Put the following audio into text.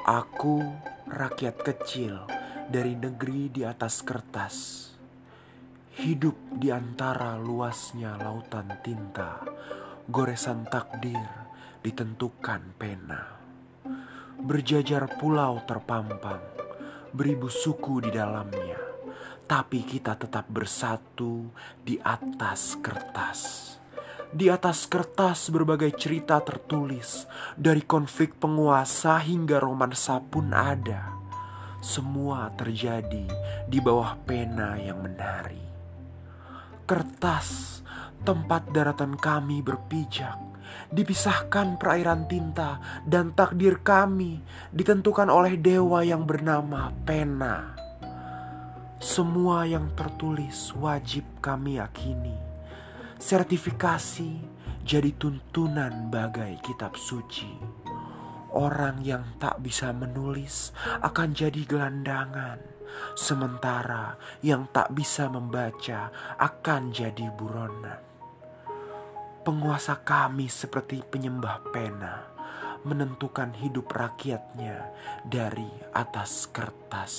Aku rakyat kecil dari negeri di atas kertas. Hidup di antara luasnya lautan tinta, goresan takdir ditentukan pena. Berjajar pulau terpampang, beribu suku di dalamnya, tapi kita tetap bersatu di atas kertas. Di atas kertas berbagai cerita tertulis, dari konflik penguasa hingga romansa pun ada. Semua terjadi di bawah pena yang menari. Kertas, tempat daratan kami berpijak, dipisahkan perairan tinta dan takdir kami ditentukan oleh dewa yang bernama pena. Semua yang tertulis wajib kami yakini sertifikasi jadi tuntunan bagai kitab suci. Orang yang tak bisa menulis akan jadi gelandangan, sementara yang tak bisa membaca akan jadi buronan. Penguasa kami seperti penyembah pena, menentukan hidup rakyatnya dari atas kertas.